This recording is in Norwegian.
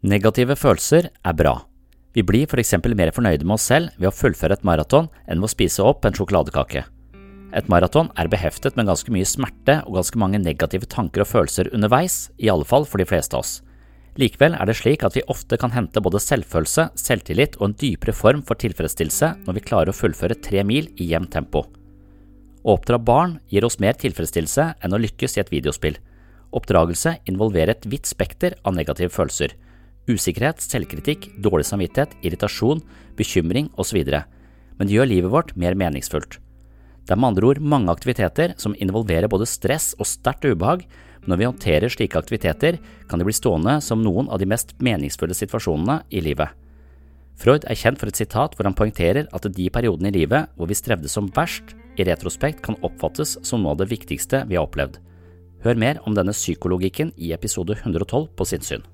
Negative følelser er bra. Vi blir for eksempel mer fornøyde med oss selv ved å fullføre et maraton enn ved å spise opp en sjokoladekake. Et maraton er beheftet med ganske mye smerte og ganske mange negative tanker og følelser underveis, i alle fall for de fleste av oss. Likevel er det slik at vi ofte kan hente både selvfølelse, selvtillit og en dypere form for tilfredsstillelse når vi klarer å fullføre tre mil i jevnt tempo. Å oppdra barn gir oss mer tilfredsstillelse enn å lykkes i et videospill. Oppdragelse involverer et vidt spekter av negative følelser usikkerhet, selvkritikk, dårlig samvittighet, irritasjon, bekymring osv., men det gjør livet vårt mer meningsfullt. Det er med andre ord mange aktiviteter som involverer både stress og sterkt ubehag, men når vi håndterer slike aktiviteter, kan de bli stående som noen av de mest meningsfulle situasjonene i livet. Freud er kjent for et sitat hvor han poengterer at de periodene i livet hvor vi strevde som verst, i retrospekt kan oppfattes som noe av det viktigste vi har opplevd. Hør mer om denne psykologikken i episode 112 på sinnssyn.